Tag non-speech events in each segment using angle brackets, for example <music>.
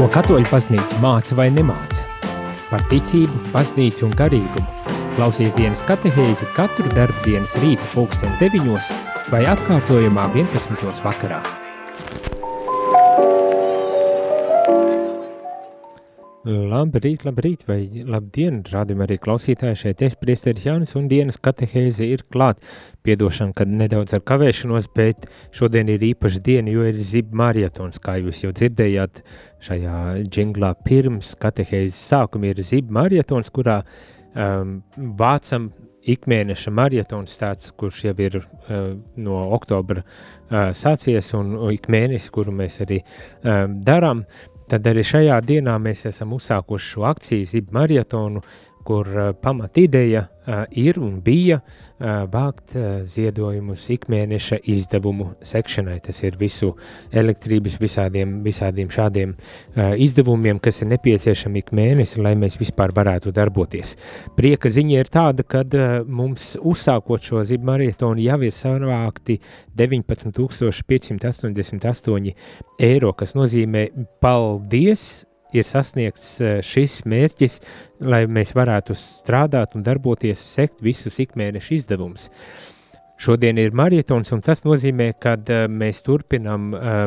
Ko katoļu baznīca māca vai nemāca? Par ticību, baznīcu un garīgumu. Klausies dienas katehēzi katru darbu dienas rīta pulksten 9 vai atkārtojumā 11. vakarā. Labrīt, labrīt, vai labdien, rādījumā arī klausītāji šeit es, priesteris Jānis, un dienas katehēze ir klāt. Piedošana, kad nedaudz ar kavēšanos, bet šodien ir īpaša diena, jo ir zib marietons, kā jūs jau dzirdējāt šajā džinglā pirms katehēzes sākuma ir zib marietons, kurā um, vācam ikmēneša marietons tāds, kurš jau ir uh, no oktobra uh, sācies un ik mēnesi, kuru mēs arī um, darām, Tad arī šajā dienā mēs esam uzsākuši šo akciju Zib maratonu, kur uh, pamat ideja uh, ir un bija uh, vākt ziedojumus ikmēneša izdevumu sekšanai. Tas ir visu elektrības visādiem, visādiem šādiem izdevumiem, kas ir nepieciešami ik mēnesi, lai mēs vispār varētu darboties. Prieka ziņa ir tāda, ka mums uzsākot šo Zib maratonu jau ir savākti 19,588 eiro, kas nozīmē paldies ir sasniegts eh, šis mērķis, lai mēs varētu strādāt un darboties, sekt visus ikmēneša izdevumus. Šodien ir marietons, un tas nozīmē, ka uh, mēs turpinām uh,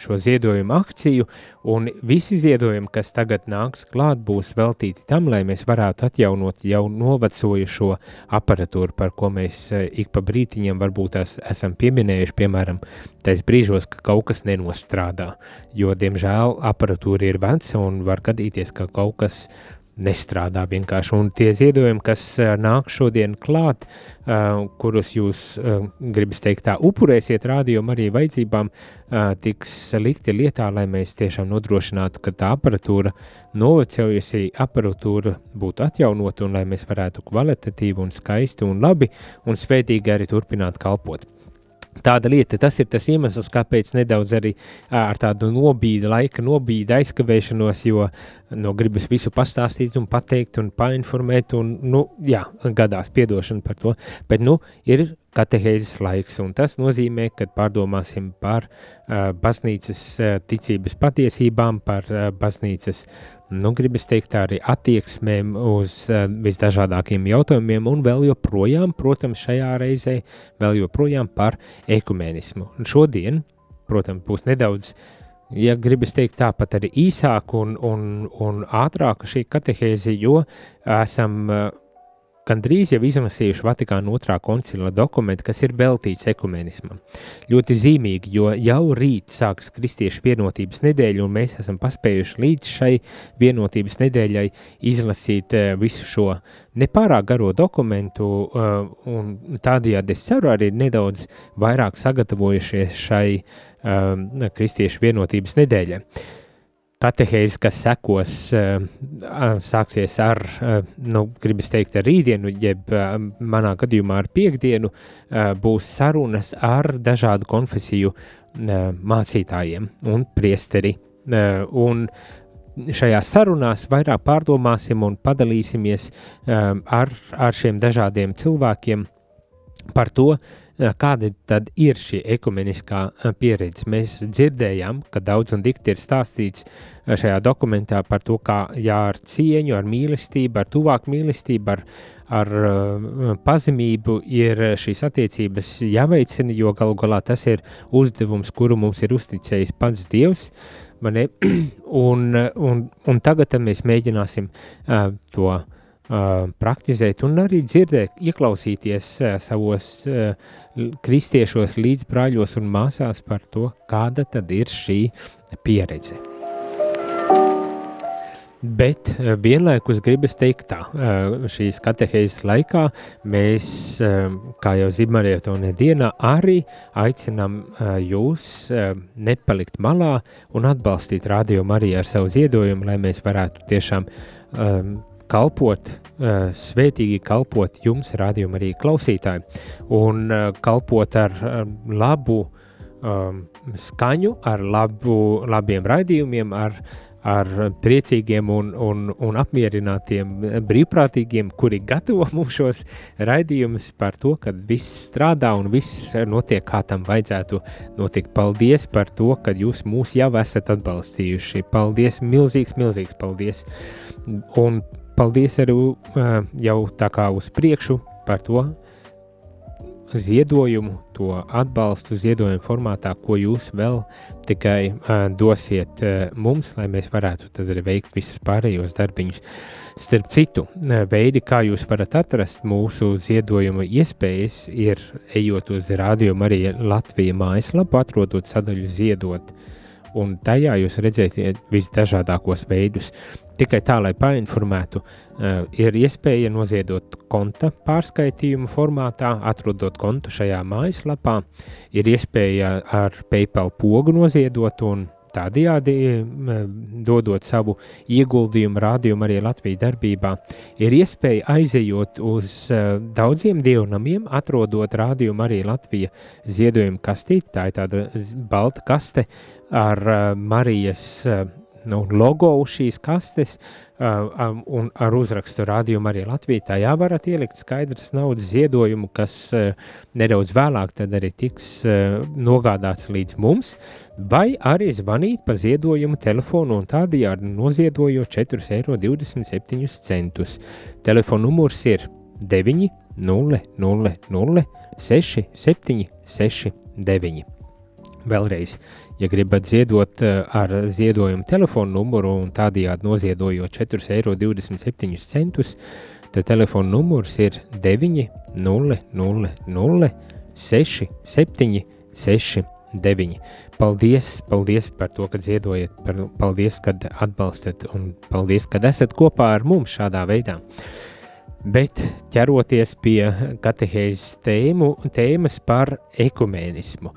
šo ziedojumu akciju, un visi ziedojumi, kas tagad nāks klāt, būs veltīti tam, lai mēs varētu atjaunot jau novecojušo aparatūru, par ko mēs uh, ik pa brītiņam varbūt tās esam pieminējuši, piemēram, tais brīžos, ka kaut kas nenostrādā, jo, diemžēl, aparatūra ir veca un var gadīties, ka kaut kas nestrādā vienkārši. Un tie ziedojumi, kas uh, nāk šodien klāt, uh, kurus jūs, uh, gribas teikt, tā upurēsiet rādījumu arī vajadzībām, tiks likti lietā, lai mēs tiešām nodrošinātu, ka tā aparatūra, novecojusi aparatūra būtu atjaunota un lai mēs varētu kvalitatīvi un skaisti un labi un svētīgi arī turpināt kalpot. Tāda lieta, tas ir tas iemesls, kāpēc nedaudz arī ar tādu nobīdi, laika nobīdi aizkavēšanos, jo nu, gribas visu pastāstīt un pateikt un painformēt, un, nu, jā, gadās piedošana par to, bet, nu, ir katehēzes laiks, un tas nozīmē, ka pārdomāsim par uh, baznīcas uh, ticības patiesībām, par uh, baznīcas nu, gribas teikt, arī attieksmēm uz uh, visdažādākiem jautājumiem, un vēl joprojām, protams, šajā reizē vēl joprojām par ekumenismu. Un šodien, protams, būs nedaudz, ja gribas teikt, tāpat arī īsāk un, un, un ātrāk šī katehēze, jo esam uh, gandrīz jau izlasījuši Vatikāna otrā koncila dokumentu, kas ir veltīts ekumenismam. Ļoti zīmīgi, jo jau rīt sākas Kristiešu vienotības nedēļa, un mēs esam paspējuši līdz šai vienotības nedēļai izlasīt uh, visu šo nepārāk garo dokumentu, uh, un tādējādi es ceru arī nedaudz vairāk sagatavojušies šai uh, Kristiešu vienotības nedēļai. Katehēzi, kas sekos, sāksies ar, nu, gribas teikt, ar rītdienu, jeb manā gadījumā ar piekdienu, būs sarunas ar dažādu konfesiju mācītājiem un priesteri. Un šajās sarunās vairāk pārdomāsim un padalīsimies ar, ar šiem dažādiem cilvēkiem par to, Kāda tad ir šī ekumeniskā pieredze? Mēs dzirdējām, ka daudz un dikti ir stāstīts šajā dokumentā par to, kā jā, ar cieņu, ar mīlestību, ar tuvāku mīlestību, ar, ar pazemību ir šīs attiecības jāveicina, jo galu galā tas ir uzdevums, kuru mums ir uzticējis pats Dievs. <clears throat> un, un, un tagad mēs mēģināsim uh, to uh, praktizēt un arī dzirdēt, ieklausīties savos kristiešos līdzbrāļos un māsās par to, kāda tad ir šī pieredze. Bet vienlaikus gribas teikt tā, šīs katehēzes laikā mēs, kā jau Zimarietonē dienā, arī aicinām jūs nepalikt malā un atbalstīt radio arī ar savu ziedojumu, lai mēs varētu tiešām kalpot, uh, svētīgi kalpot jums, rādījuma arī klausītāji, un uh, kalpot ar uh, labu um, skaņu, ar labu, labiem raidījumiem, ar, ar priecīgiem un, un, un apmierinātiem brīvprātīgiem, kuri gatavo <laughs> mums šos raidījumus par to, ka viss strādā un viss notiek kā tam vajadzētu notikt. Paldies par to, ka jūs mūs jau esat atbalstījuši. Paldies, milzīgs, milzīgs paldies! Un paldies arī jau tā kā uz priekšu par to, ziedojumu, to atbalstu ziedojumu formātā, ko jūs vēl tikai uh, dosiet uh, mums, lai mēs varētu tad arī veikt visus pārējos darbiņus. Starp citu, uh, veidi, kā jūs varat atrast mūsu ziedojuma iespējas, ir ejot uz Radio Marija Latvija mājaslapu, atrodot sadaļu ziedot, un tajā jūs redzēsiet visdažādākos veidus. Tikai tā, lai painformētu, uh, ir iespēja noziedot konta pārskaitījumu formātā, atrodot kontu šajā mājaslapā, ir iespēja ar PayPal pogu noziedot un tādējādi dodot savu ieguldījumu rādījumu arī Latvijas darbībā, ir iespēja aizejot uz uh, daudziem dievnamiem, atrodot rādījumu arī Latvijas ziedojumu kastīti, tā ir tāda balta kaste ar uh, Marijas uh, nu, logo uz šīs kastes um, un ar uzrakstu rādījumu arī Latvijā. Tajā varat ielikt skaidrs naudas ziedojumu, kas nedaudz vēlāk tad arī tiks nogādāts līdz mums, vai arī zvanīt pa ziedojumu telefonu un tādējādi noziedojot 4,27 eiro. Telefona numurs ir 9 0 0 0 6 7 6 9. Vēlreiz, ja gribat ziedot eh, ar ziedojumu telefonu numuru un tādējādi noziedojot 4,27 eiro, tad telefona numurs ir 9 0 0 0 6 7 6 9. Paldies, paldies par to, ka ziedojat, par, paldies, ka atbalstat un paldies, ka esat kopā ar mums šādā veidā. Bet ķeroties pie katehēzes tēmu, tēmas par ekumēnismu,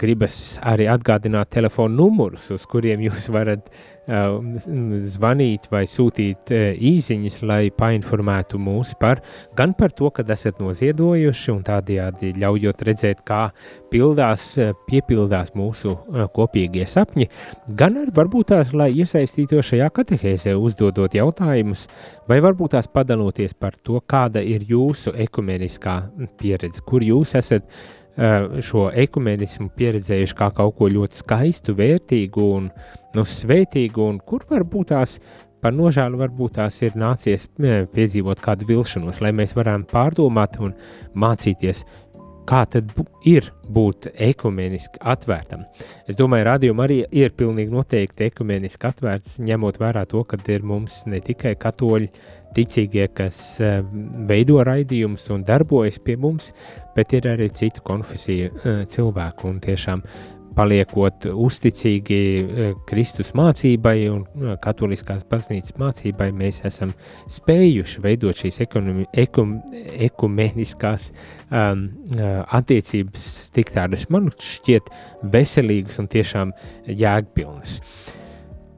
gribas arī atgādināt telefonu numurus, uz kuriem jūs varat zvanīt vai sūtīt īsiņas, lai painformētu mūs par gan par to, kad esat noziedojuši un tādējādi ļaujot redzēt, kā pildās, piepildās mūsu kopīgie sapņi, gan arī varbūt tās, lai iesaistītos šajā katehēzē, uzdodot jautājumus, vai varbūt tās padaloties par to, kāda ir jūsu ekumeniskā pieredze, kur jūs esat šo ekumenismu pieredzējuši kā kaut ko ļoti skaistu, vērtīgu un nu, svētīgu, un kur varbūt tās par nožēlu varbūt tās ir nācies piedzīvot kādu vilšanos, lai mēs varam pārdomāt un mācīties, kā tad ir būt ekumeniski atvērtam. Es domāju, radījuma arī ir pilnīgi noteikti ekumeniski atvērts, ņemot vērā to, ka ir mums ne tikai katoļi ticīgie, kas eh, veido raidījumus un darbojas pie mums, bet ir arī citu konfesiju eh, cilvēku un tiešām paliekot uzticīgi eh, Kristus mācībai un katoliskās baznīcas mācībai, mēs esam spējuši veidot šīs ekonomi, ekum, ekumeniskās um, attiecības tik tādas, man šķiet, veselīgas un tiešām jēgpilnas. Uh,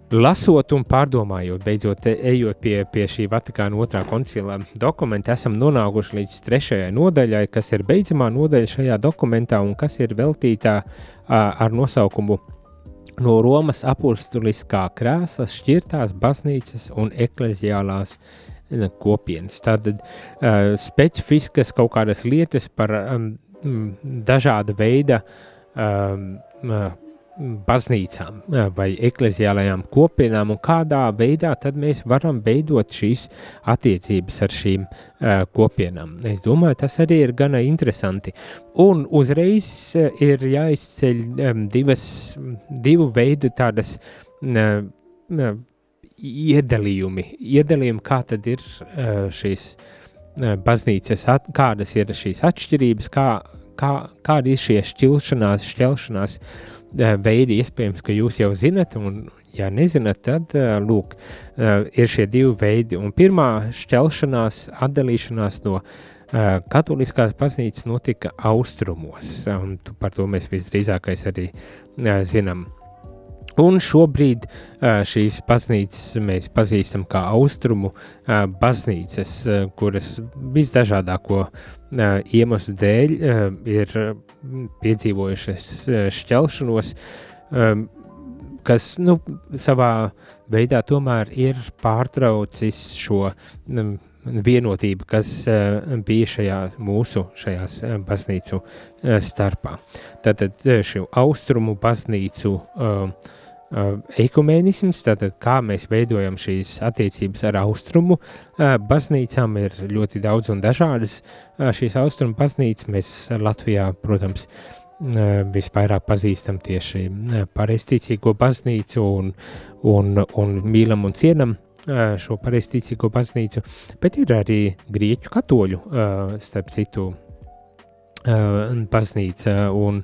Lasot un pārdomājot, beidzot ejot pie, pie šī Vatikāna otrā koncila dokumenta, esam nonākuši līdz trešajai nodaļai, kas ir beidzamā nodaļa šajā dokumentā un kas ir veltītā ar nosaukumu No Romas apustuliskā krēsla šķirtās baznīcas un ekleziālās kopienas. Tātad uh, specifiskas kaut kādas lietas par um, dažāda veida um, baznīcām vai ekleziālajām kopienām un kādā veidā tad mēs varam veidot šīs attiecības ar šīm uh, kopienām. Es domāju, tas arī ir gana interesanti. Un uzreiz ir jāizceļ um, divas, divu veidu tādas uh, uh, iedalījumi, iedalījumi, kā tad ir uh, šīs baznīcas, at, kādas ir šīs atšķirības, kā, kā, kāda ir šie šķilšanās, šķelšanās uh, veidi, iespējams, ka jūs jau zinat, un, ja nezināt, tad eh, lūk, eh, ir šie divi veidi. Un pirmā šķelšanās, atdalīšanās no katoliskās baznīcas notika austrumos, un par to mēs visdrīzākais arī zinām. Un šobrīd šīs baznīcas mēs pazīstam kā austrumu baznīcas, kuras visdažādāko iemeslu dēļ ir piedzīvojušas šķelšanos. kas nu, savā veidā tomēr ir pārtraucis šo um, vienotību, kas bija šajā mūsu šajās baznīcu starpā. Tātad šo austrumu baznīcu uh, ekumēnisms, tātad kā mēs veidojam šīs attiecības ar austrumu baznīcām, ir ļoti daudz un dažādas. Šīs austrumu baznīcas mēs Latvijā, protams, visvairāk pazīstam tieši pareizticīgo baznīcu un, un, un mīlam un cienam šo pareizticīgo baznīcu, bet ir arī grieķu katoļu, starp citu, baznīca un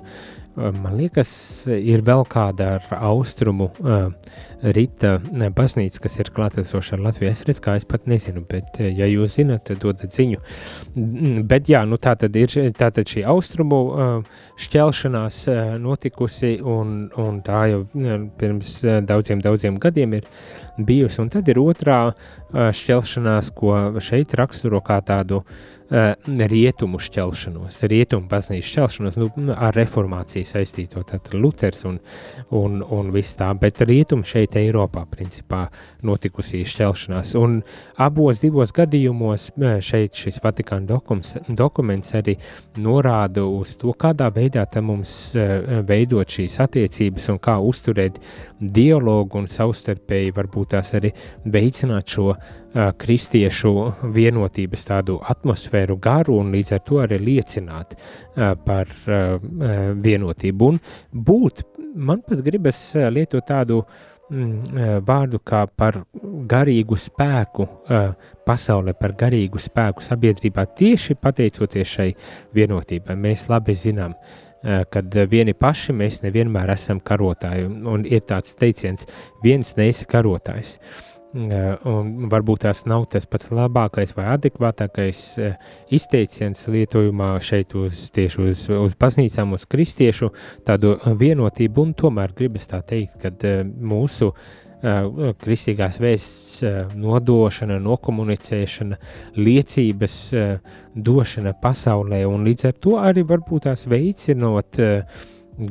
Man liekas, ir vēl kāda ar austrumu uh, rīta baznīca, kas ir klātesoša ar Latviju. Es redzu, kā es pat nezinu, bet, ja jūs zinat, tad dodat ziņu. Bet, jā, nu tā tad ir tā tad šī austrumu uh, šķelšanās uh, notikusi, un, un tā jau pirms daudziem, daudziem gadiem ir bijusi. Un tad ir otrā uh, šķelšanās, ko šeit raksturo kā tādu uh, Eh, rietumu šķelšanos, rietumu baznīcas šķelšanos, nu, ar reformāciju saistīto, tad Luters un, un, un viss tā, bet rietumu šeit Eiropā principā notikusī šķelšanās, un abos divos gadījumos šeit šis Vatikāna dokuments, dokuments arī norāda uz to, kādā veidā te mums veidot šīs attiecības un kā uzturēt dialogu un savstarpēji varbūt tās arī veicināt šo uh, kristiešu vienotības tādu atmosfēru garu un līdz ar to arī liecināt par vienotību un būt, man pat gribas lietot tādu mm, vārdu kā par garīgu spēku pasaulē, par garīgu spēku sabiedrībā tieši pateicoties šai vienotībai. Mēs labi zinām, kad vieni paši mēs nevienmēr esam karotāji, un ir tāds teiciens, viens neesi karotājs. Uh, Un varbūt tās nav tas pats labākais vai adekvātākais izteiciens lietojumā šeit uz, tieši uz, uz baznīcām, uz kristiešu tādu vienotību, un tomēr gribas tā teikt, ka mūsu kristīgās vēsts nodošana, nokomunicēšana, liecības došana pasaulē, un līdz ar to arī varbūt tās veicinot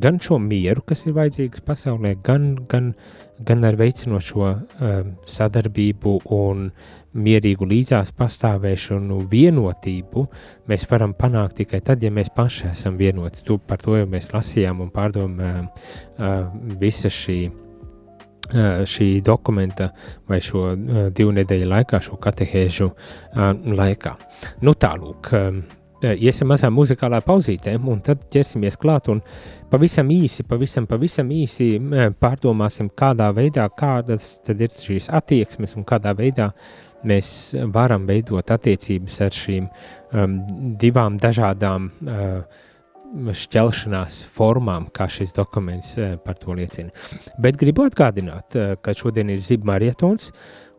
gan šo mieru, kas ir vajadzīgs pasaulē, gan, gan uh, gan ar veicinošo um, sadarbību un mierīgu līdzās pastāvēšanu, vienotību, mēs varam panākt tikai tad, ja mēs paši esam vienoti. Tu, par to jau mēs lasījām un pārdomājām uh, visa šī, uh, šī dokumenta vai šo divu nedēļu laikā, šo katehēžu laikā. Nu tālūk, um, iesim mazā muzikālā pauzītē, un tad ķersimies klāt un pavisam īsi, pavisam, pavisam īsi pārdomāsim, kādā veidā, kādas tad ir šīs attieksmes un kādā veidā mēs varam veidot attiecības ar šīm um, divām dažādām uh, šķelšanās formām, kā šis dokuments uh, par to liecina. Bet gribu atgādināt, uh, ka šodien ir zibmarietons,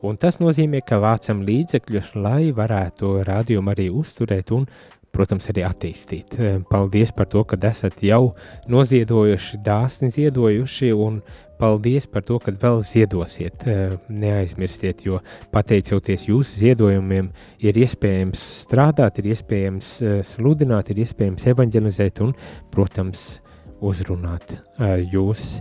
un tas nozīmē, ka vācam līdzekļus, lai varētu rādījumu arī uzturēt un protams, arī attīstīt. Eh, paldies par to, ka esat jau noziedojuši, dāsni ziedojuši, un paldies par to, ka vēl ziedosiet. Eh, neaizmirstiet, jo pateicoties jūsu ziedojumiem, ir iespējams strādāt, ir iespējams eh, sludināt, ir iespējams evanģelizēt un, protams, uzrunāt jūs.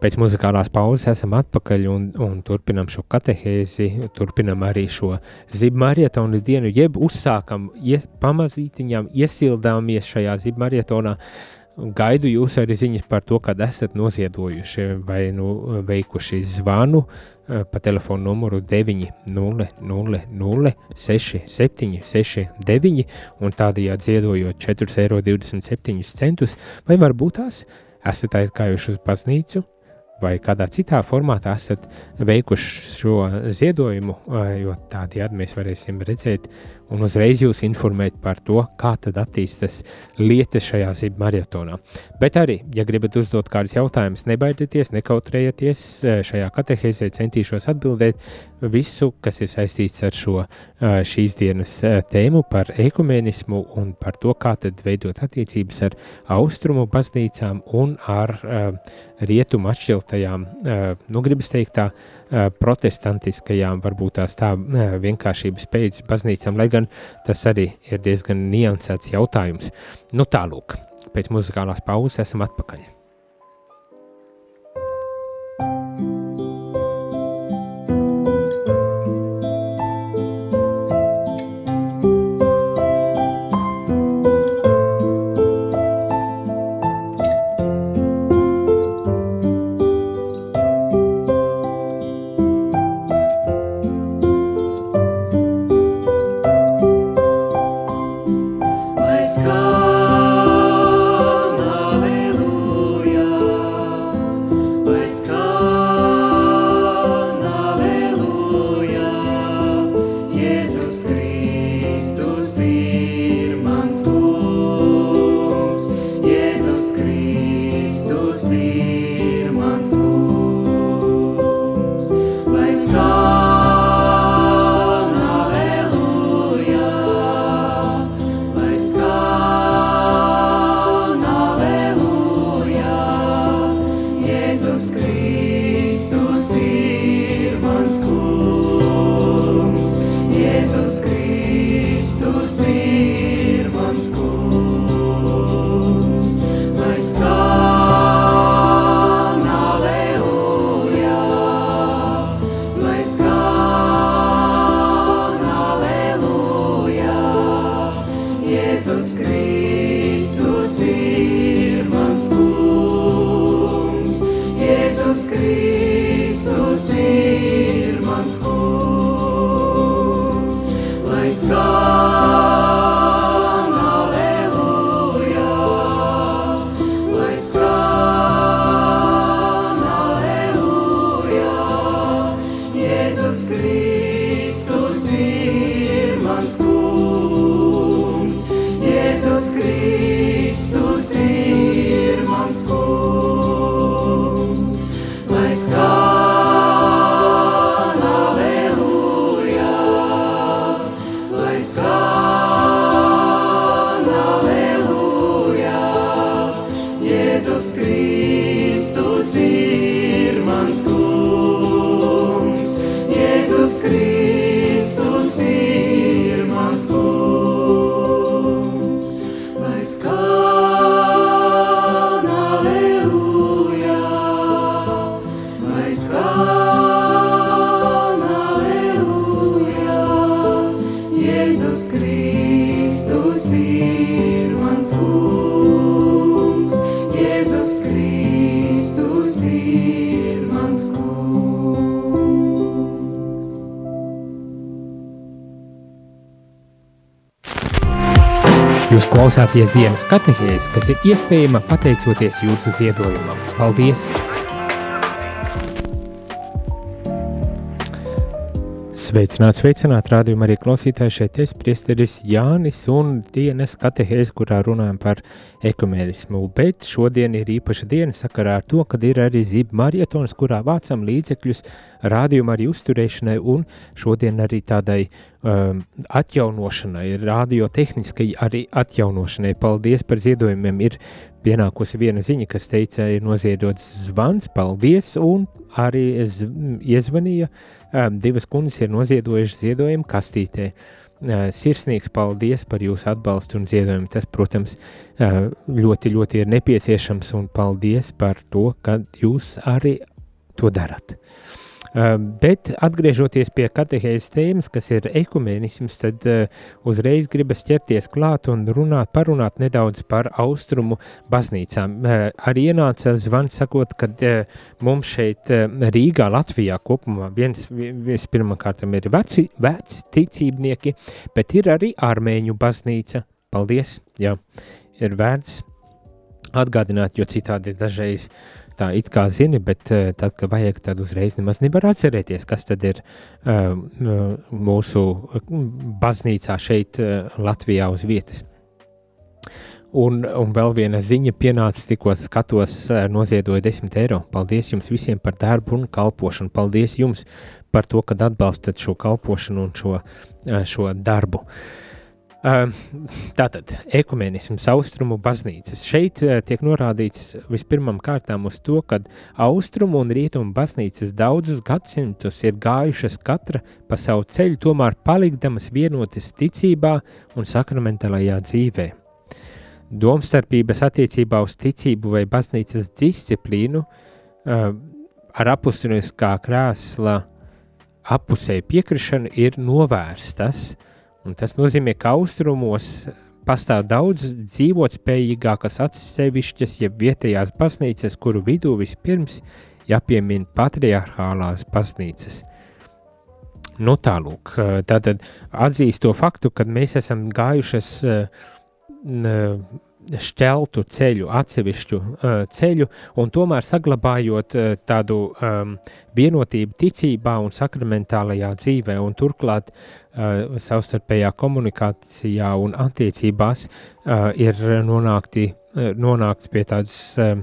Pēc muzikālās pauzes esam atpakaļ un, un turpinam šo katehēzi, turpinam arī šo zibmarietonu dienu, jeb uzsākam, ies, pamazītiņām iesildāmies šajā zibmarietonā. Gaidu jūs arī ziņas par to, kad esat noziedojuši vai nu veikuši zvanu eh, pa telefonu numuru 900 67 69 un tādējādi ziedojot 4,27 eiro, vai varbūt tās esat aizgājuši uz baznīcu, vai kādā citā formātā esat veikuši šo ziedojumu, jo tādējādi mēs varēsim redzēt un uzreiz jūs informēt par to, kā tad attīstas lietas šajā zibu maratonā. Bet arī, ja gribat uzdot kādus jautājumus, nebaidieties, nekautrējieties, šajā katehēzē centīšos atbildēt visu, kas ir saistīts ar šo šīs dienas tēmu par ekumenismu un par to, kā tad veidot attiecības ar austrumu baznīcām un ar rietumu atšķiltajām, nu gribas teikt tā, protestantiskajām, varbūt tās tā vienkāršības pēc baznīcām, lai gan tas arī ir diezgan niansēts jautājums. Nu tālūk, pēc muzikālās pauzes esam atpakaļ. Kristus ir. Kungs, Jēzus Kristus klausāties dienas katehēs, kas ir iespējama pateicoties jūsu ziedojumam. Paldies! Sveicināt, sveicināt, rādījumā arī klausītāji. Šeit es, priesteris Jānis un dienas katehēs, kurā runājam par ekumēnismu, bet šodien ir īpaša diena sakarā ar to, kad ir arī zība marietons, kurā vācam līdzekļus rādījuma arī uzturēšanai un šodien arī tādai um, atjaunošanai, radiotehniskai arī atjaunošanai. Paldies par ziedojumiem, ir pienākusi viena ziņa, kas teica, ir noziedots zvans, paldies, un arī iezvanīja, divas kundas ir noziedojušas ziedojumu kastītē. Sirsnīgs paldies par jūsu atbalstu un ziedojumu. Tas, protams, ļoti, ļoti ir nepieciešams un paldies par to, ka jūs arī to darat. Uh, Bet atgriežoties pie katehēzes tēmas, kas ir ekumenisms, tad uh, uzreiz gribas ķerties klāt un runāt, parunāt nedaudz par austrumu baznīcām. Uh, Arī ienāca zvans sakot, ka uh, mums šeit uh, Rīgā, Latvijā kopumā viens, vispirmkārt ir veci, veci ticībnieki, bet ir arī armēņu baznīca. Paldies, jā, ir vērts atgādināt, jo citādi dažreiz tā it kā zini, bet uh, tad, kad vajag, tad uzreiz nemaz nevar atcerēties, kas tad ir uh, mūsu baznīcā šeit uh, Latvijā uz vietas. Un, un vēl viena ziņa pienāca, tikko skatos, noziedoja 10 eiro. Paldies jums visiem par darbu un kalpošanu. Paldies jums par to, ka atbalstat šo kalpošanu un šo, šo darbu. Tātad, ekumenisms, austrumu baznīcas. Šeit tiek norādīts vispirmām kārtām uz to, ka austrumu un rietumu baznīcas daudzus gadsimtus ir gājušas katra pa savu ceļu, tomēr palikdamas vienotas ticībā un sakramentālajā dzīvē. Domstarpības attiecībā uz ticību vai baznīcas disciplīnu ar apustuliskā krēsla apusēju piekrišanu ir novērstas, un tas nozīmē, ka austrumos pastāv daudz dzīvotspējīgākas atsevišķas, jeb vietējās baznīcas, kuru vidū vispirms jāpiemina patriarchālās baznīcas. Nu tālūk, tātad atzīst to faktu, ka mēs esam gājušas šķeltu ceļu, atsevišķu uh, ceļu, un tomēr saglabājot uh, tādu um, vienotību ticībā un sakramentālajā dzīvē, un turklāt uh, savstarpējā komunikācijā un attiecībās uh, ir nonākti, uh, nonākti pie tādas uh,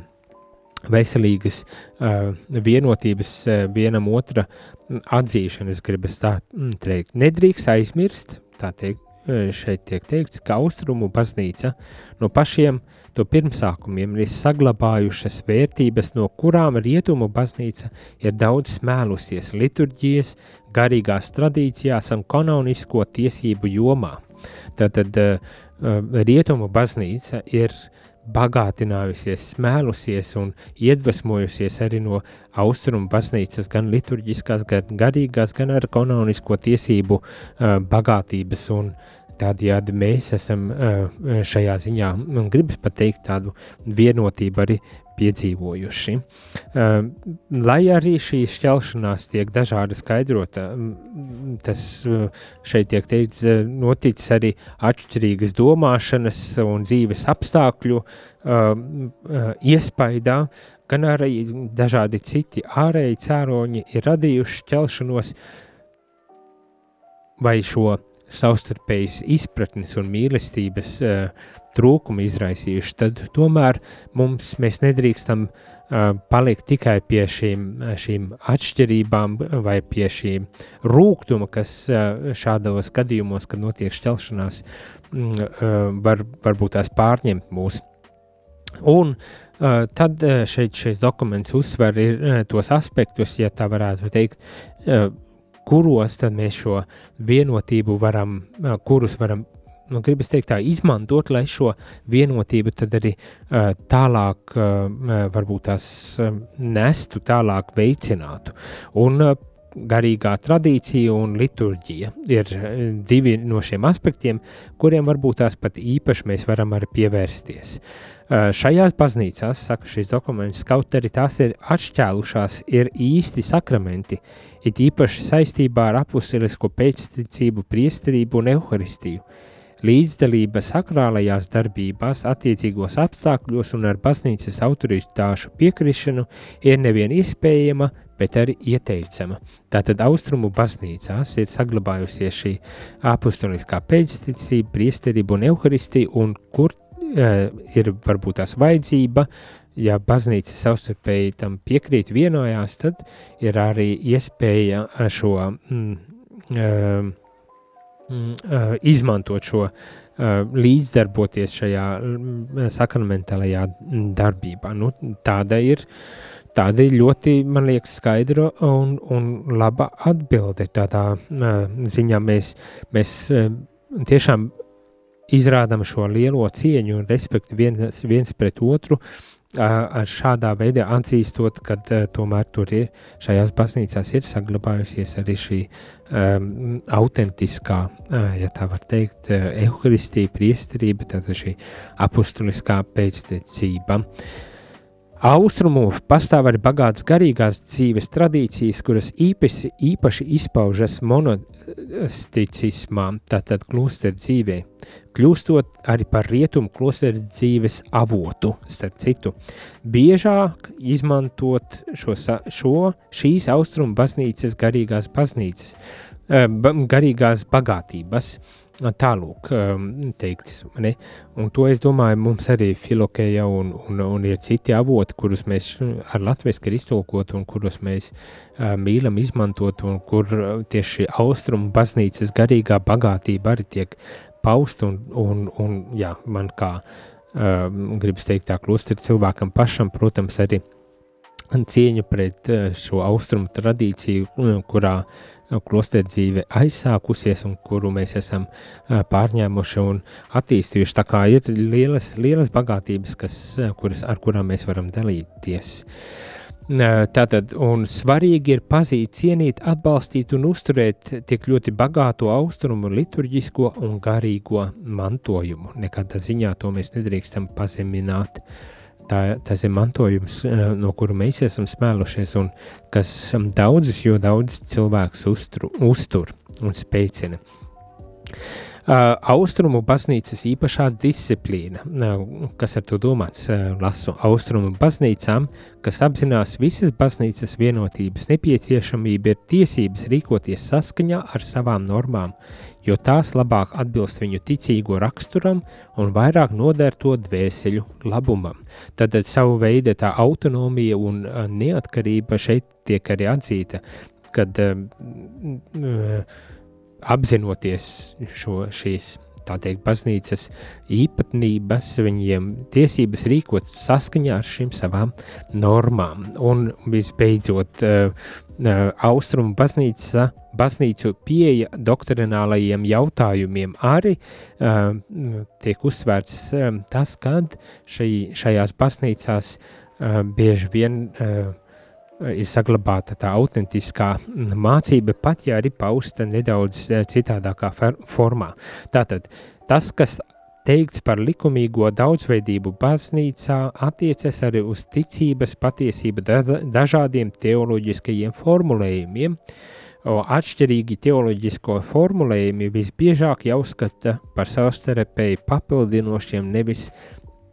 veselīgas uh, vienotības, uh, vienam otra atzīšanas, gribas tā teikt. Nedrīkst aizmirst, tā teikt, šeit tiek teikts, ka austrumu baznīca no pašiem to pirmsākumiem ir saglabājušas vērtības, no kurām rietumu baznīca ir daudz smēlusies liturģijas, garīgās tradīcijās un kanonisko tiesību jomā. Tātad rietumu baznīca ir bagātinājusies, smēlusies un iedvesmojusies arī no austrumu baznīcas, gan liturģiskās, gan garīgās, gan ar kanonisko tiesību uh, bagātības un uh, Tādējādi mēs esam šajā ziņā, man gribas pateikt, tādu vienotību arī piedzīvojuši. Lai arī šī šķelšanās tiek dažādi skaidrota, tas šeit tiek teikts, noticis arī atšķirīgas domāšanas un dzīves apstākļu iespaidā, gan arī dažādi citi ārēji cēloņi ir radījuši šķelšanos vai šo savstarpējas izpratnes un mīlestības uh, trūkumu izraisījuši, tad tomēr mums mēs nedrīkstam uh, palikt tikai pie šīm, šīm atšķirībām vai pie šīm rūgtuma, kas uh, šādos gadījumos, kad notiek šķelšanās, uh, var, varbūt tās pārņemt mūs. Un tad šeit šis dokuments uzsver ir, tos aspektus, ja tā varētu teikt, kuros tad mēs šo vienotību varam, kurus varam, nu, gribas teikt tā, izmantot, lai šo vienotību tad arī tālāk, varbūt tās nestu, tālāk veicinātu. Un garīgā tradīcija un liturģija ir divi no šiem aspektiem, kuriem varbūt tās pat īpaši mēs varam arī pievērsties. Šajās baznīcās, saka šis dokuments, kaut arī tās ir atšķēlušās, ir īsti sakramenti, it īpaši saistībā ar apustilisko pēcticību, priesterību un evaharistiju. Līdzdalība sakrālajās darbībās, attiecīgos apstākļos un ar baznīcas autoritāšu piekrišanu ir nevien iespējama, bet arī ieteicama. Tātad austrumu baznīcās ir saglabājusies šī apustoliskā pēcticība, priesterība un evaharistija, un kur uh, ir varbūt tās vajadzība, ja baznīca savstarpēji tam piekrīt, vienojās, tad ir arī iespēja šo mm, mm, mm, izmantot šo līdzdarboties šajā mm, sakramentālajā darbībā. Nu, tāda ir. Tāda ir ļoti, man liekas, skaidra un, un laba atbilde. Tādā uh, ziņā mēs, mēs tiešām izrādām šo lielo cieņu un respektu viens, viens pret otru, uh, ar šādā veidā atzīstot, ka uh, tomēr tur ir šajās baznīcās ir saglabājusies arī šī um, autentiskā, uh, ja tā var teikt, evaharistija, priesterība, tātad šī apustuliskā pēctecība. Uh, Austrumu pastāv arī bagātas garīgās dzīves tradīcijas, kuras īpaši, īpaši izpaužas monosticismā, tātad klosteru dzīvē, kļūstot arī par rietumu klosteru dzīves avotu, starp citu. Biežāk izmantot šo, šo šīs austrumu baznīcas garīgās baznīcas, eh, garīgās bagātības, tālūk um, teikts. Ne? Un to es domāju, mums arī filokēja un, un, un ir citi avoti, kurus mēs ar latviešu ir iztulkot un kurus mēs uh, mīlam izmantot un kur uh, tieši austrumu baznīcas garīgā bagātība arī tiek paust un, un, un jā, man kā uh, gribas teikt tā klustri cilvēkam pašam, protams, arī cieņu pret uh, šo austrumu tradīciju, kurā uh, klosteru dzīve aizsākusies un kuru mēs esam pārņēmuši un attīstījuši. Tā kā ir lielas, lielas bagātības, kas, kuras, ar kurām mēs varam dalīties. Tātad, un svarīgi ir pazīt, cienīt, atbalstīt un uzturēt tik ļoti bagāto austrumu, liturģisko un garīgo mantojumu. Nekādā ziņā to mēs nedrīkstam pazemināt. Uh, Tā, tas ir mantojums, eh, no kura mēs esam smēlušies, un kas um, daudzus, jo daudz cilvēkus uztur, uztur un spēcina. Uh, austrumu baznīcas īpašā disciplīna, uh, kas ar to domāts, uh, lasu austrumu baznīcām, kas apzinās visas baznīcas vienotības nepieciešamību, ir tiesības rīkoties saskaņā ar savām normām, jo tās labāk atbilst viņu ticīgo raksturam un vairāk noder to dvēseļu labumam. Tad savu veidu tā autonomija un neatkarība šeit tiek arī atzīta, kad apzinoties šo, šīs tā teikt, baznīcas īpatnības, viņiem tiesības rīkot saskaņā ar šīm savām normām. Un visbeidzot, austrumu baznīca, baznīcu pieeja doktrinālajiem jautājumiem arī uh, tiek uzsvērts tas, kad šai, šajās baznīcās bieži vien uh, ir saglabāta tā autentiskā mācība, pat ja arī pausta nedaudz citādākā formā. Tātad tas, kas teikts par likumīgo daudzveidību baznīcā attiecas arī uz ticības patiesību dažādiem teoloģiskajiem formulējumiem. Atšķirīgi teoloģisko formulējumi visbiežāk jāuzskata par savstarpēji papildinošiem, nevis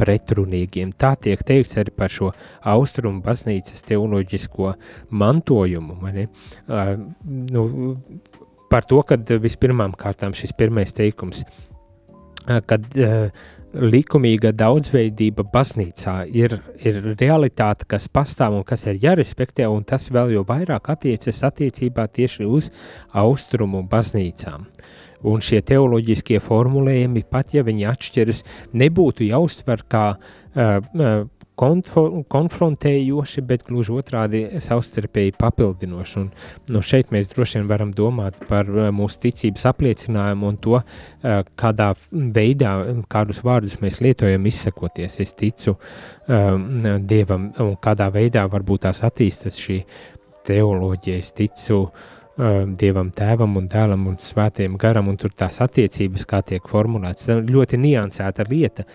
pretrunīgiem. Tā tiek teikts arī par šo austrumu baznīcas teoloģisko mantojumu. Uh, nu, par to, ka vispirmām kārtām šis pirmais teikums – kad uh, likumīga daudzveidība baznīcā ir, ir realitāte, kas pastāv un kas ir jārespektē, un tas vēl jau vairāk attiecas attiecībā tieši uz austrumu baznīcām. Un šie teoloģiskie formulējumi, pat ja viņi atšķiras, nebūtu jāuztver kā uh, konfrontējoši, bet gluži otrādi savstarpēji papildinoši. Un, nu, šeit mēs droši vien varam domāt par mūsu ticības apliecinājumu un to, kādā veidā, kādus vārdus mēs lietojam izsakoties. Es ticu um, Dievam un kādā veidā varbūt tās attīstas šī teoloģija, es ticu uh, Dievam, Tēvam un Dēlam un Svētajam garam, un tur tās attiecības, kā tiek formulētas. Ļoti niansēta lieta,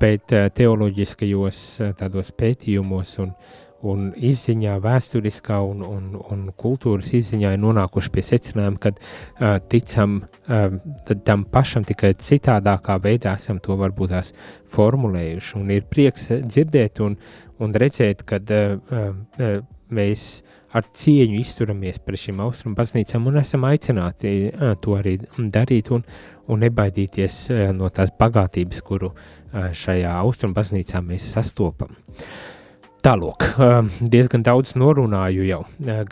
bet teoloģiskajos tādos pētījumos un, un izziņā, vēsturiskā un, un, un kultūras izziņā ir nonākuši pie secinājuma, ka uh, ticam uh, tam pašam tikai citādākā veidā esam to varbūt tās formulējuši. Un ir prieks dzirdēt un, un redzēt, ka uh, uh, mēs ar cieņu izturamies pret šīm austrumu baznīcām un esam aicināti to arī darīt un, un nebaidīties no tās bagātības, kuru šajā austrumu baznīcā mēs sastopam. Tālāk, diezgan daudz norunāju jau.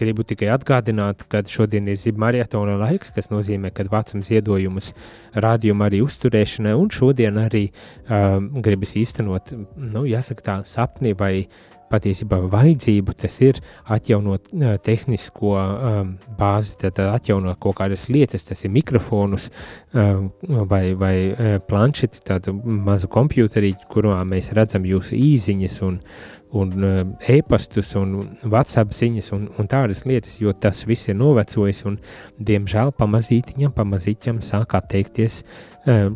Gribu tikai atgādināt, ka šodien ir zibmarietona laiks, kas nozīmē, ka vācam ziedojumus rādījuma arī uzturēšanai, un šodien arī um, gribas īstenot, nu, jāsaka tā, sapni vai uh, patiesībā vajadzību, tas ir atjaunot uh, tehnisko um, bāzi, tad atjaunot kaut kādas lietas, tas ir mikrofonus um, vai, vai uh, planšeti, tādu mazu kompjuterīti, kurā mēs redzam jūsu īziņas un, un uh, e-pastus un WhatsApp ziņas un, un tādas lietas, jo tas viss ir novecojis un, diemžēl, pamazītiņam, pamazītiņam sāk atteikties uh,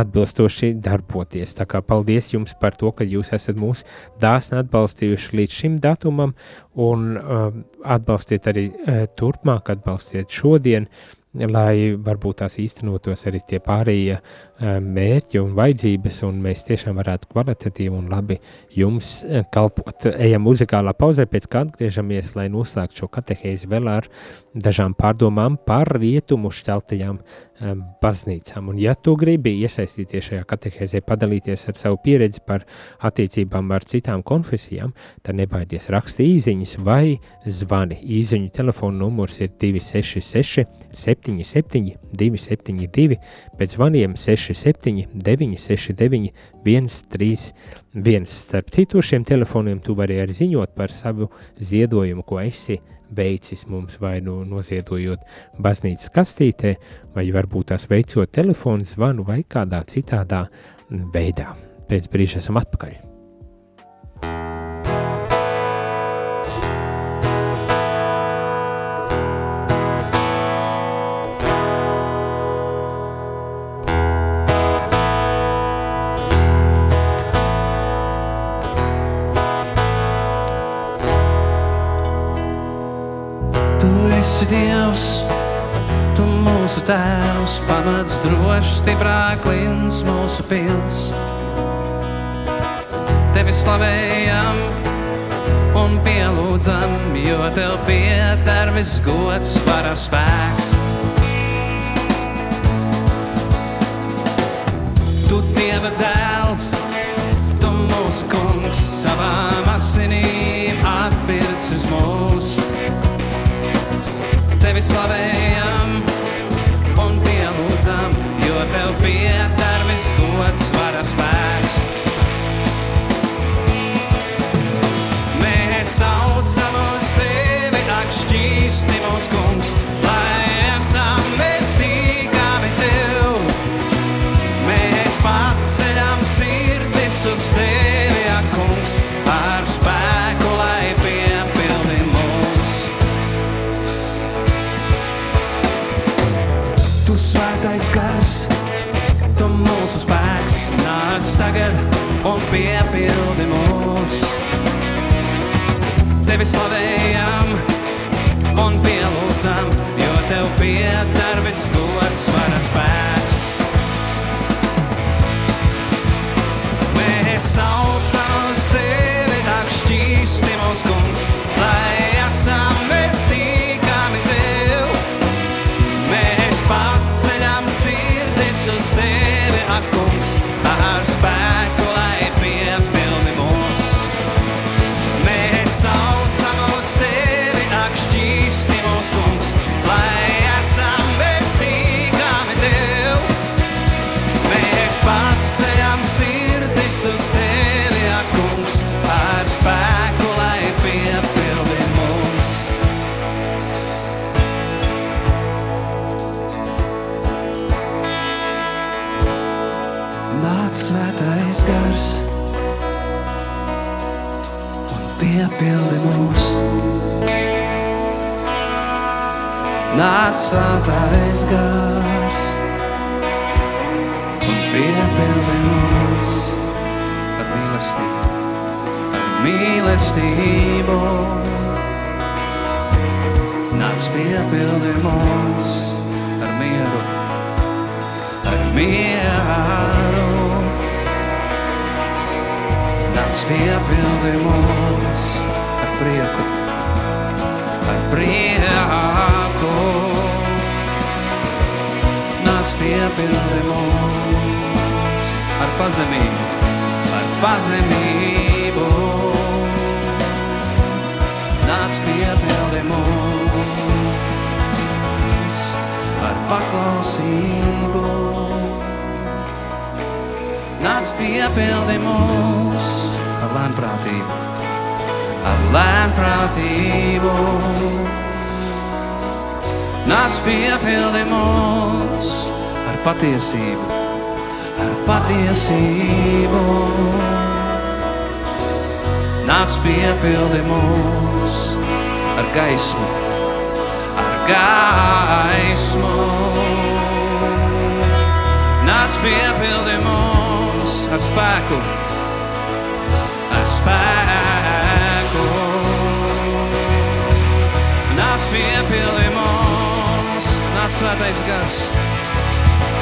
atbilstoši darboties. Tā kā paldies jums par to, ka jūs esat mūs dāsni atbalstījuši līdz šim datumam un uh, atbalstiet arī turpmāk, atbalstiet šodien, lai varbūt tās īstenotos arī tie pārējie mērķi un vajadzības, un mēs tiešām varētu kvalitatīvi un labi jums uh, kalpot. Ejam muzikālā pauzē, pēc kā atgriežamies, lai noslēgtu šo katehēzi vēl ar dažām pārdomām par rietumu šķeltajām um, baznīcām. Un ja tu gribi iesaistīties šajā katehēzē, padalīties ar savu pieredzi par attiecībām ar citām konfesijām, tad nebaidies raksti īziņas vai zvani. Īziņu telefona numurs ir 266 77 272, pēc zvaniem 67 969 131. Starp citu šiem telefoniem tu vari arī ziņot par savu ziedojumu, ko esi veicis mums vai nu noziedojot baznīcas kastītē, vai varbūt tās veicot telefonu zvanu vai kādā citādā veidā. Pēc brīža esam atpakaļ. Tēvs, pamats drošs, stiprāk klins mūsu pils. Tevi slavējam un pielūdzam, jo tev pieder viss gods, varas spēks. Tu Dieva dēls, tu mūsu kungs, savām asinīm atpircis mūsu tevi slavējam lūdzam, jo tev pieder viss gods, vara spēks. Mēs saucam uz tevi, ak, šķīsti mūsu kungs, lai esam vestīgami tev. Mēs paceļam sirdis uz tevi. tevi slavējam un pielūdzam. svētais gars un piepildi mūs ar mīlestību, ar mīlestību. Nāc piepildi mūs ar mieru, ar mieru. Nāc piepildi mūs ar prieku, ar prieku. piepildījums ar pazemību, ar pazemību. Nāc piepildījums ar paklausību. Nāc piepildījums ar lēnprātību, ar lēnprātību. Nāc piepildījums patiesību, ar patiesību. Nāc piepildi mūs ar gaismu, ar gaismu. Nāc piepildi mūs ar spēku, ar spēku. Nāc piepildi mūs, nāc svētais gars.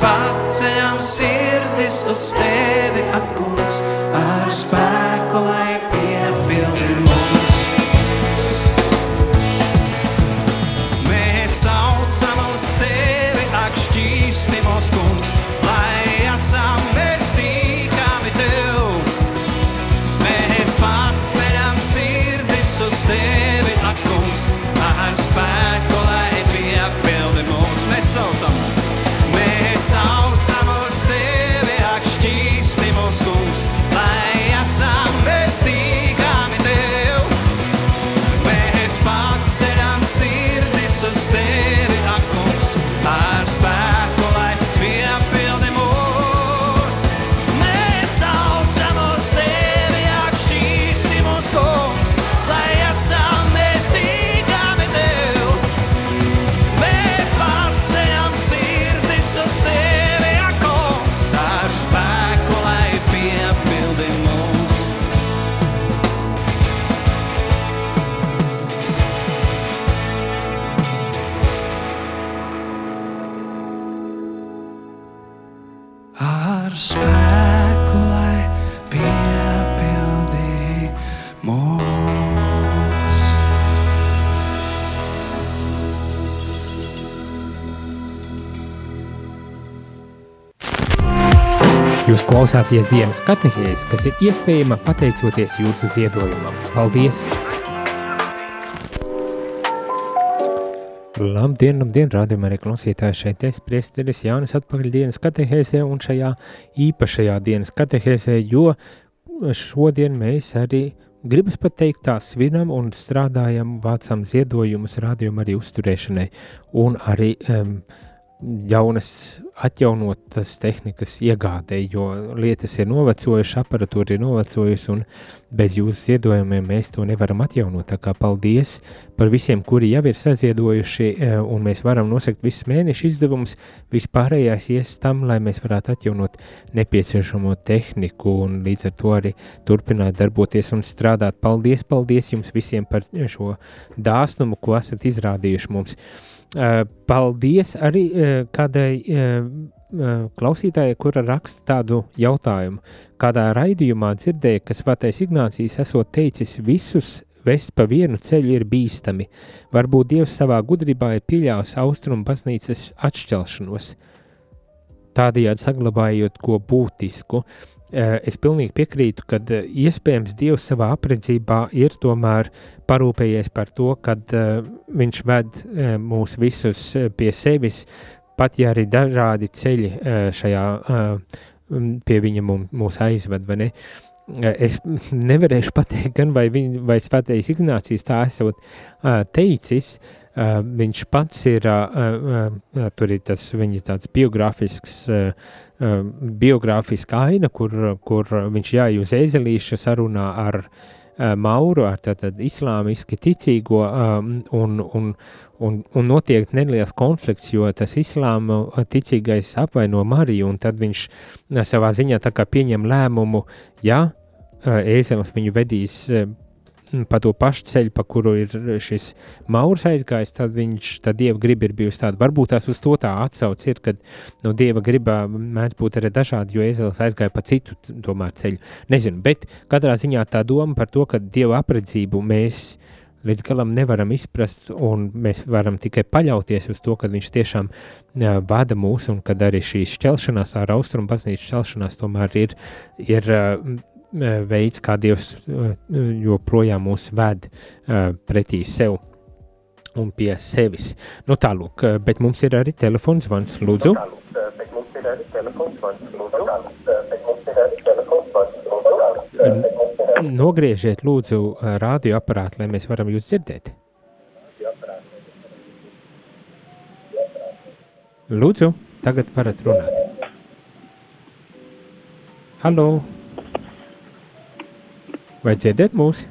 paceļam sirdis uz tevi, akungs, ar spēku, lai spēku, lai piepildītu mūs. Jūs klausāties dienas katehēs, kas ir iespējama pateicoties jūsu ziedojumam. Paldies! Labdien, labdien, rādījumā arī klausītāji. Šeit es priesteris Jānis atpakaļ dienas katehēsē un šajā īpašajā dienas katehēsē, jo šodien mēs arī gribas pateikt tā svinam un strādājam, vācam ziedojumus rādījumu arī uzturēšanai un arī um, jaunas, atjaunotas tehnikas iegādē, jo lietas ir novecojušas, aparatūra ir novecojusi, un bez jūsu ziedojumiem mēs to nevaram atjaunot. Tā kā paldies par visiem, kuri jau ir saziedojuši, e, un mēs varam nosakt visus mēnešu izdevumus. Vispārējais ies tam, lai mēs varētu atjaunot nepieciešamo tehniku, un līdz ar to arī turpināt darboties un strādāt. Paldies, paldies jums visiem par šo dāsnumu, ko esat izrādījuši mums. Eh, paldies arī eh, kādai eh, klausītājai, kura raksta tādu jautājumu. Kādā raidījumā dzirdēja, ka Svētais Ignācijas esot teicis visus vest pa vienu ceļu ir bīstami. Varbūt Dievs savā gudrībā ir pieļāvis austrumu baznīcas atšķelšanos, tādējādi saglabājot ko būtisku. Eh, es pilnīgi piekrītu, ka eh, iespējams Dievs savā apredzībā ir tomēr parūpējies par to, ka uh, viņš ved uh, mūs visus pie sevis, pat ja arī dažādi ceļi uh, šajā uh, pie viņa mūs aizved, vai ne? Es <laughs> nevarēšu pateikt, gan vai, viņ, vai Svētais Ignācijas tā esot uh, teicis, uh, Uh, viņš pats ir, uh, uh, tur ir tas viņa tāds biogrāfisks, biogrāfiska aina, kur, kur viņš jāj uz ezelīša sarunā ar Mauru, ar tātad islāmiski ticīgo, um, un, un, un, un notiek neliels konflikts, jo tas islāma ticīgais apvaino Mariju, un tad viņš savā ziņā tā kā pieņem lēmumu, ja ēzelis viņu vedīs pa to pašu ceļu, pa kuru ir šis maurs aizgājis, tad viņš, tad dieva griba ir bijusi tāda. Varbūt tās uz to tā atsauc ir, kad no dieva gribā mēdz būt arī dažādi, jo Ēzelis aizgāja pa citu tomēr ceļu. Nezinu, bet katrā ziņā tā doma par to, ka dieva apredzību mēs līdz galam nevaram izprast, un mēs varam tikai paļauties uz to, ka viņš tiešām uh, vada mūs, un kad arī šī šķelšanās, ar austrumu baznīcas šķelšanās tomēr ir, ir uh, veids, kā Dievs joprojām mūs ved pretī sev un pie sevis. Nu, tālūk, bet mums ir arī telefons zvans, lūdzu. Nogriežiet, lūdzu, radioaparātu, lai mēs varam jūs dzirdēt. Lūdzu, tagad varat runāt. Halo! Vai dzirdat mūs?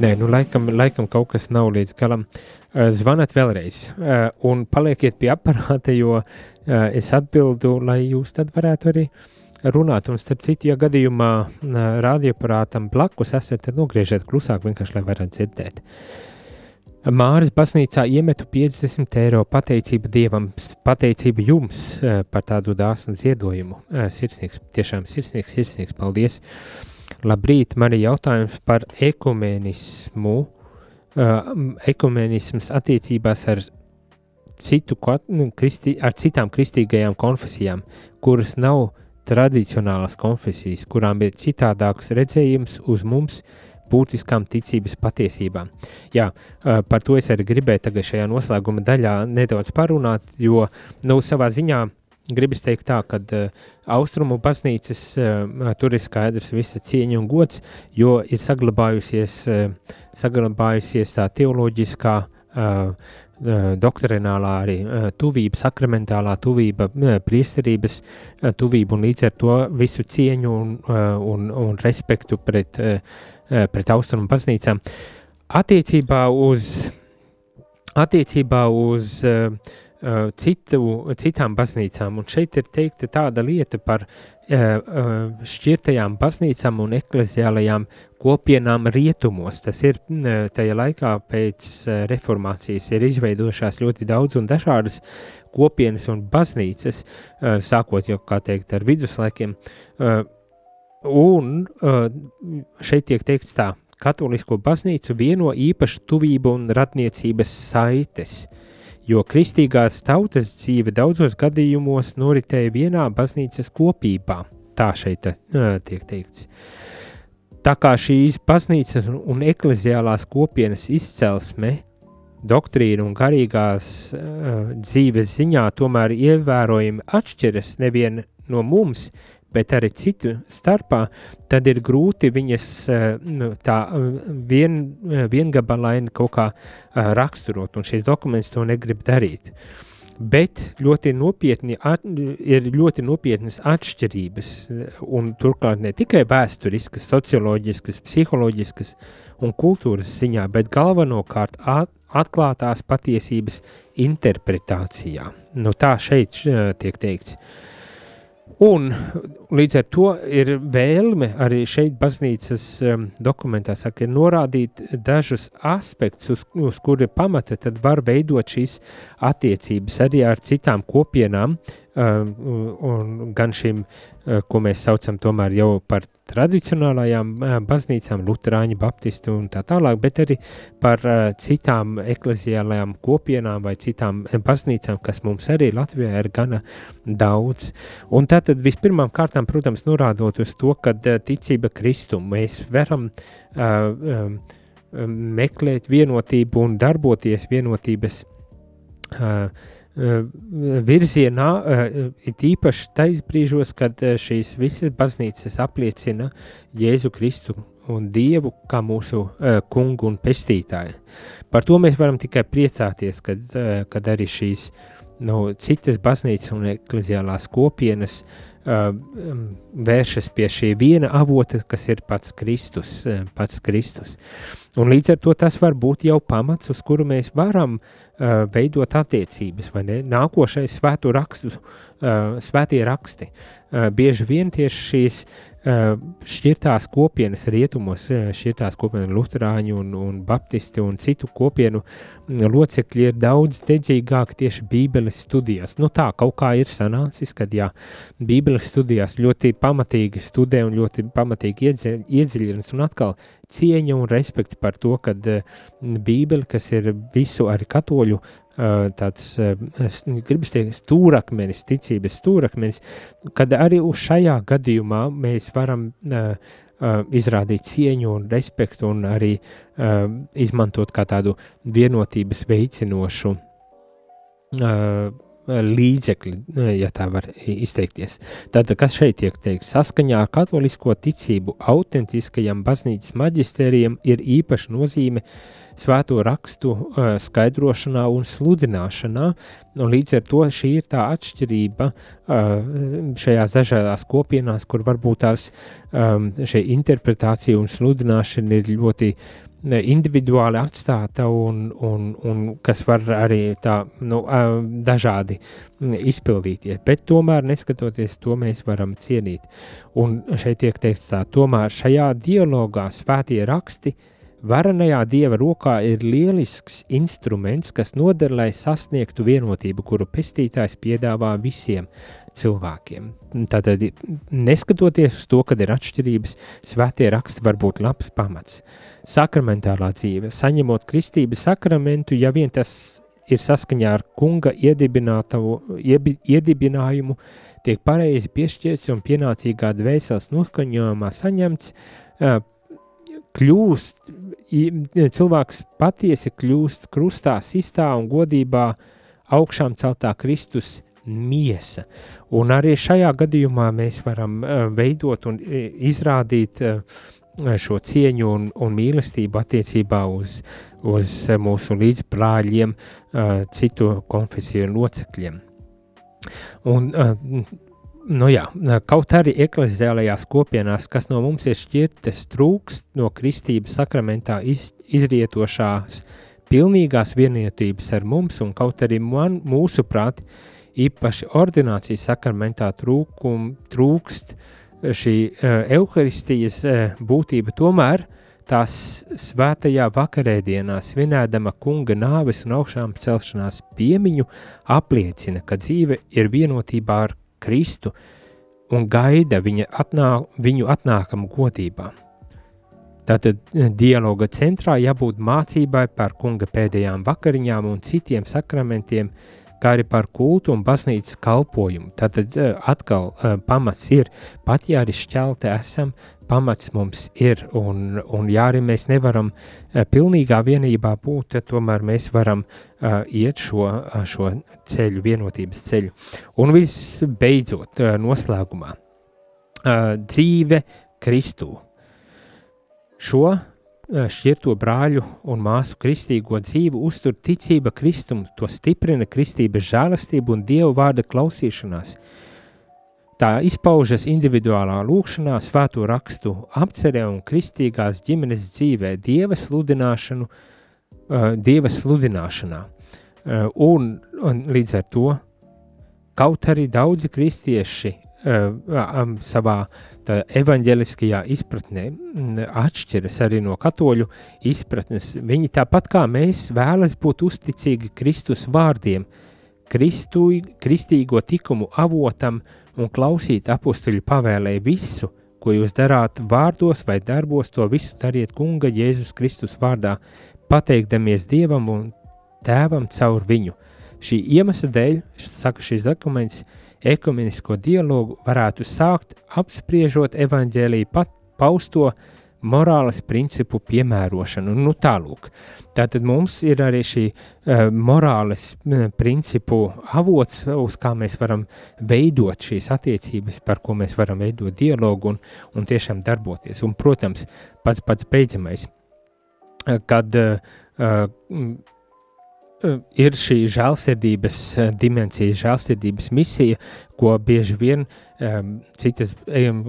Nē, nu laikam, laikam kaut kas nav līdz galam. Uh, zvanat vēlreiz uh, un palieciet pie aparāta, jo uh, es atbildu, lai jūs tad varētu arī runāt. Un starp citu, ja gadījumā radioaparātam blakus esat, tad nogriežiet klusāk vienkārši, lai varētu dzirdēt. Uh, Māris baznīcā iemetu 50 eiro pateicību Dievam, pateicību jums eh, par tādu dāsnu ziedojumu. Eh, sirsnīgs, tiešām sirsnīgs, sirsnīgs, paldies. Labrīt, man ir jautājums par ekumenismu. Eh, ekumenisms attiecībās ar, citu, nu, kristi, ar citām kristīgajām konfesijām, kuras nav tradicionālas konfesijas, kurām ir citādāks redzējums uz mums, uh, būtiskām ticības patiesībām. Jā, par to es arī gribēju tagad šajā noslēguma daļā nedaudz parunāt, jo, nu, savā ziņā gribas teikt tā, ka uh, austrumu baznīcas uh, tur ir skaidrs visa cieņa un gods, jo ir saglabājusies, uh, saglabājusies tā teoloģiskā uh, doktrinālā arī tuvība, sakramentālā tuvība, priesterības tuvība un līdz ar to visu cieņu un, un, un respektu pret pret austrumu baznīcām. Attiecībā uz, attiecībā uz uh, citu, citām baznīcām, un šeit ir teikta tāda lieta par uh, šķirtajām baznīcām un ekleziālajām kopienām rietumos. Tas ir tajā laikā pēc reformācijas ir izveidojušās ļoti daudz un dažādas kopienas un baznīcas, sākot jau, kā teikt, ar viduslaikiem, Un šeit tiek teikts tā, katolisko baznīcu vieno īpašu tuvību un ratniecības saites, jo kristīgās tautas dzīve daudzos gadījumos noritēja vienā baznīcas kopībā. Tā šeit uh, tiek teikts. Tā kā šīs baznīcas un ekleziālās kopienas izcelsme, doktrīna un garīgās uh, dzīves ziņā tomēr ievērojami atšķiras nevien no mums, bet arī citu starpā, tad ir grūti viņas nu, tā vien, viengabalaini kaut kā raksturot, un šis dokuments to negrib darīt. Bet ļoti nopietni at, ir ļoti nopietnas atšķirības, un turklāt ne tikai vēsturiskas, socioloģiskas, psiholoģiskas un kultūras ziņā, bet galvenokārt at, atklātās patiesības interpretācijā. Nu, tā šeit tiek teikts. Un līdz ar to ir vēlme arī šeit baznīcas um, dokumentā saka, ir norādīt dažus aspektus, uz, uz kuri pamata tad var veidot šīs attiecības arī ar citām kopienām, um, un gan šīm Eh, ko mēs saucam tomēr jau par tradicionālajām eh, baznīcām, luterāņu, baptistu un tā tālāk, bet arī par eh, citām ekleziālajām kopienām vai citām baznīcām, kas mums arī Latvijā ir gana daudz. Un tātad vispirmām kārtām, protams, norādot uz to, ka ticība Kristumu mēs varam uh, um, meklēt vienotību un darboties vienotības uh, Eh, virzienā, eh, it īpaši tais brīžos, kad eh, šīs visas baznīcas apliecina Jēzu Kristu un Dievu kā mūsu kungu un pestītāju. Par to mēs varam tikai priecāties, kad, kad arī šīs nu, citas baznīcas un ekleziālās kopienas uh, vēršas pie šī viena avota, kas ir pats Kristus, pats Kristus. Un līdz ar to tas var būt jau pamats, uz kuru mēs varam uh, veidot attiecības? Nākošais svēto rakstu, uh, svētie raksti. Uh, bieži vien tieši šīs uh, šķirtās kopienas rietumos, šķirtās kopienas luterāņu un, un baptisti un citu kopienu locekļi ir daudz dedzīgāki tieši bībeles studijās. Nu tā, kaut kā ir sanācis, kad jā, bībeles studijās ļoti pamatīgi studē un ļoti pamatīgi iedziļinas un atkal cieņa un respekts par to, ka Bībele, kas ir visu arī katoļu tāds, gribas teikt, stūrakmenis, ticības stūrakmenis, kad arī uz šajā gadījumā mēs varam izrādīt cieņu un respektu un arī izmantot kā tādu vienotības veicinošu līdzekļi, ja tā var izteikties. Tātad, kas šeit tiek teikts? Saskaņā ar katolisko ticību autentiskajam baznīcas maģistērijam ir īpaša nozīme svēto rakstu skaidrošanā un sludināšanā, un līdz ar to šī ir tā atšķirība šajās dažādās kopienās, kur varbūt tās šī interpretācija un sludināšana ir ļoti individuāli atstāta un, un, un kas var arī tā nu, dažādi izpildīties. Bet tomēr, neskatoties to, mēs varam cienīt. Un šeit tiek teikts tā, tomēr šajā dialogā svētie raksti varenajā dieva rokā ir lielisks instruments, kas noder, lai sasniegtu vienotību, kuru pestītājs piedāvā visiem cilvēkiem. Tātad, neskatoties uz to, ka ir atšķirības, svētie raksti var būt labs pamats sakramentālā dzīve, saņemot kristības sakramentu, ja vien tas ir saskaņā ar kunga iedibinājumu, tiek pareizi piešķirts un pienācīgā dvēseles noskaņojumā saņemts, kļūst, cilvēks patiesi kļūst krustā, sistā un godībā augšām celtā Kristus miesa. Un arī šajā gadījumā mēs varam veidot un izrādīt uh, šo cieņu un, un mīlestību attiecībā uz, uz mūsu līdzbrāļiem, citu konfesiju locekļiem. Un, nu jā, kaut arī ekleziālajās kopienās, kas no mums ir šķirtas, trūkst no kristības sakramentā iz, izrietošās pilnīgās vienotības ar mums, un kaut arī man, mūsu prāti, īpaši ordinācijas sakramentā trūkum, trūkst uh, šī evaharistijas būtība tomēr tās svētajā vakarēdienā svinēdama kunga nāves un augšām celšanās piemiņu apliecina, ka dzīve ir vienotībā ar Kristu un gaida viņa atnā, viņu atnākamu godībā. Tātad dialoga centrā jābūt mācībai par kunga pēdējām vakariņām un citiem sakramentiem, kā arī par kultu un baznīcas kalpojumu. Tātad atkal pamats ir, pat ja arī šķelti esam, pamats mums ir, un, un ja arī mēs nevaram pilnīgā vienībā būt, tad tomēr mēs varam iet šo, šo ceļu, vienotības ceļu. Un visbeidzot, noslēgumā, dzīve Kristū. Šo šķirto brāļu un māsu kristīgo dzīvi uztur ticība Kristum, to stiprina kristības žēlastība un Dievu vārda klausīšanās. Tā izpaužas individuālā lūkšanā, svēto rakstu apcerē un kristīgās ģimenes dzīvē, Dieva sludināšanu, uh, Dieva sludināšanā. Uh, un, un līdz ar to, kaut arī daudzi kristieši savā evaņģeliskajā izpratnē atšķiras arī no katoļu izpratnes. Viņi tāpat kā mēs vēlas būt uzticīgi Kristus vārdiem, Kristu, kristīgo tikumu avotam un klausīt apustuļu pavēlēja visu, ko jūs darāt vārdos vai darbos, to visu dariet kunga Jēzus Kristus vārdā, pateikdamies Dievam un Tēvam caur viņu. Šī iemesla dēļ, saka šis dokuments, ekumenisko dialogu varētu sākt apspriežot evaņģēlīju pat pausto morāles principu piemērošanu. Nu, tālūk. Tātad mums ir arī šī uh, morāles uh, principu avots, uz kā mēs varam veidot šīs attiecības, par ko mēs varam veidot dialogu un, un tiešām darboties. Un, protams, pats pats beidzamais, uh, kad uh, uh, ir šī žēlsirdības dimensija, žēlsirdības misija, ko bieži vien um, citas um,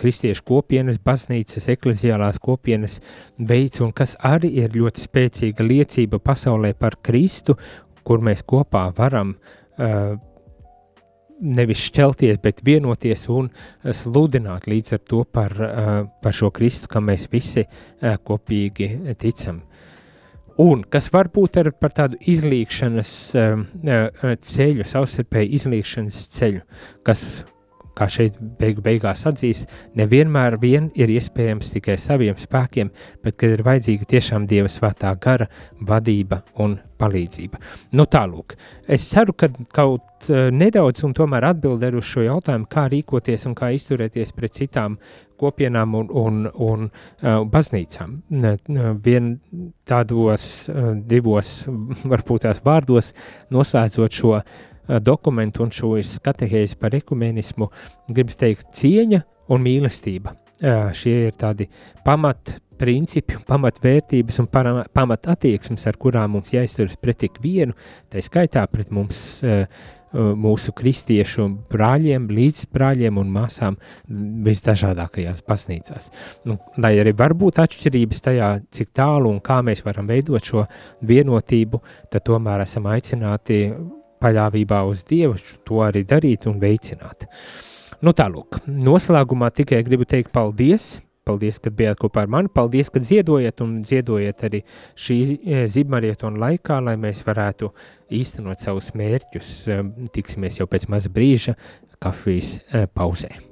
kristiešu kopienas, baznīcas, ekleziālās kopienas veids, un kas arī ir ļoti spēcīga liecība pasaulē par Kristu, kur mēs kopā varam uh, nevis šķelties, bet vienoties un sludināt līdz ar to par, uh, par šo Kristu, kam mēs visi uh, kopīgi ticam. Un kas var būt ar, par tādu izlīkšanas uh, ceļu, savstarpēju izlīkšanas ceļu, kas, kā šeit beigu beigās atzīst, nevienmēr vien ir iespējams tikai saviem spēkiem, bet kad ir vajadzīga tiešām Dieva svētā gara vadība un palīdzība. Nu tālūk, es ceru, ka kaut uh, nedaudz un tomēr atbildēju uz šo jautājumu, kā rīkoties un kā izturēties pret citām kopienām un, un, un uh, baznīcām. Vien tādos uh, divos, varbūt tās vārdos, noslēdzot šo uh, dokumentu un šo skatehēzi par ekumenismu, gribas teikt cieņa un mīlestība. Uh, šie ir tādi pamat principi, pamatvērtības un pamat attieksmes, ar kurām mums jāizturas pret ikvienu, tā skaitā pret mums, uh, mūsu kristiešu brāļiem, līdzbrāļiem un māsām visdažādākajās baznīcās. Nu, lai arī var būt atšķirības tajā, cik tālu un kā mēs varam veidot šo vienotību, tad tomēr esam aicināti paļāvībā uz Dievu to arī darīt un veicināt. Nu tālūk, noslēgumā tikai gribu teikt paldies Paldies, ka bijāt kopā ar mani. Paldies, ka ziedojat un ziedojat arī šī e, zibmarietona laikā, lai mēs varētu īstenot savus mērķus. E, tiksimies jau pēc maza brīža kafijas e, pauzē.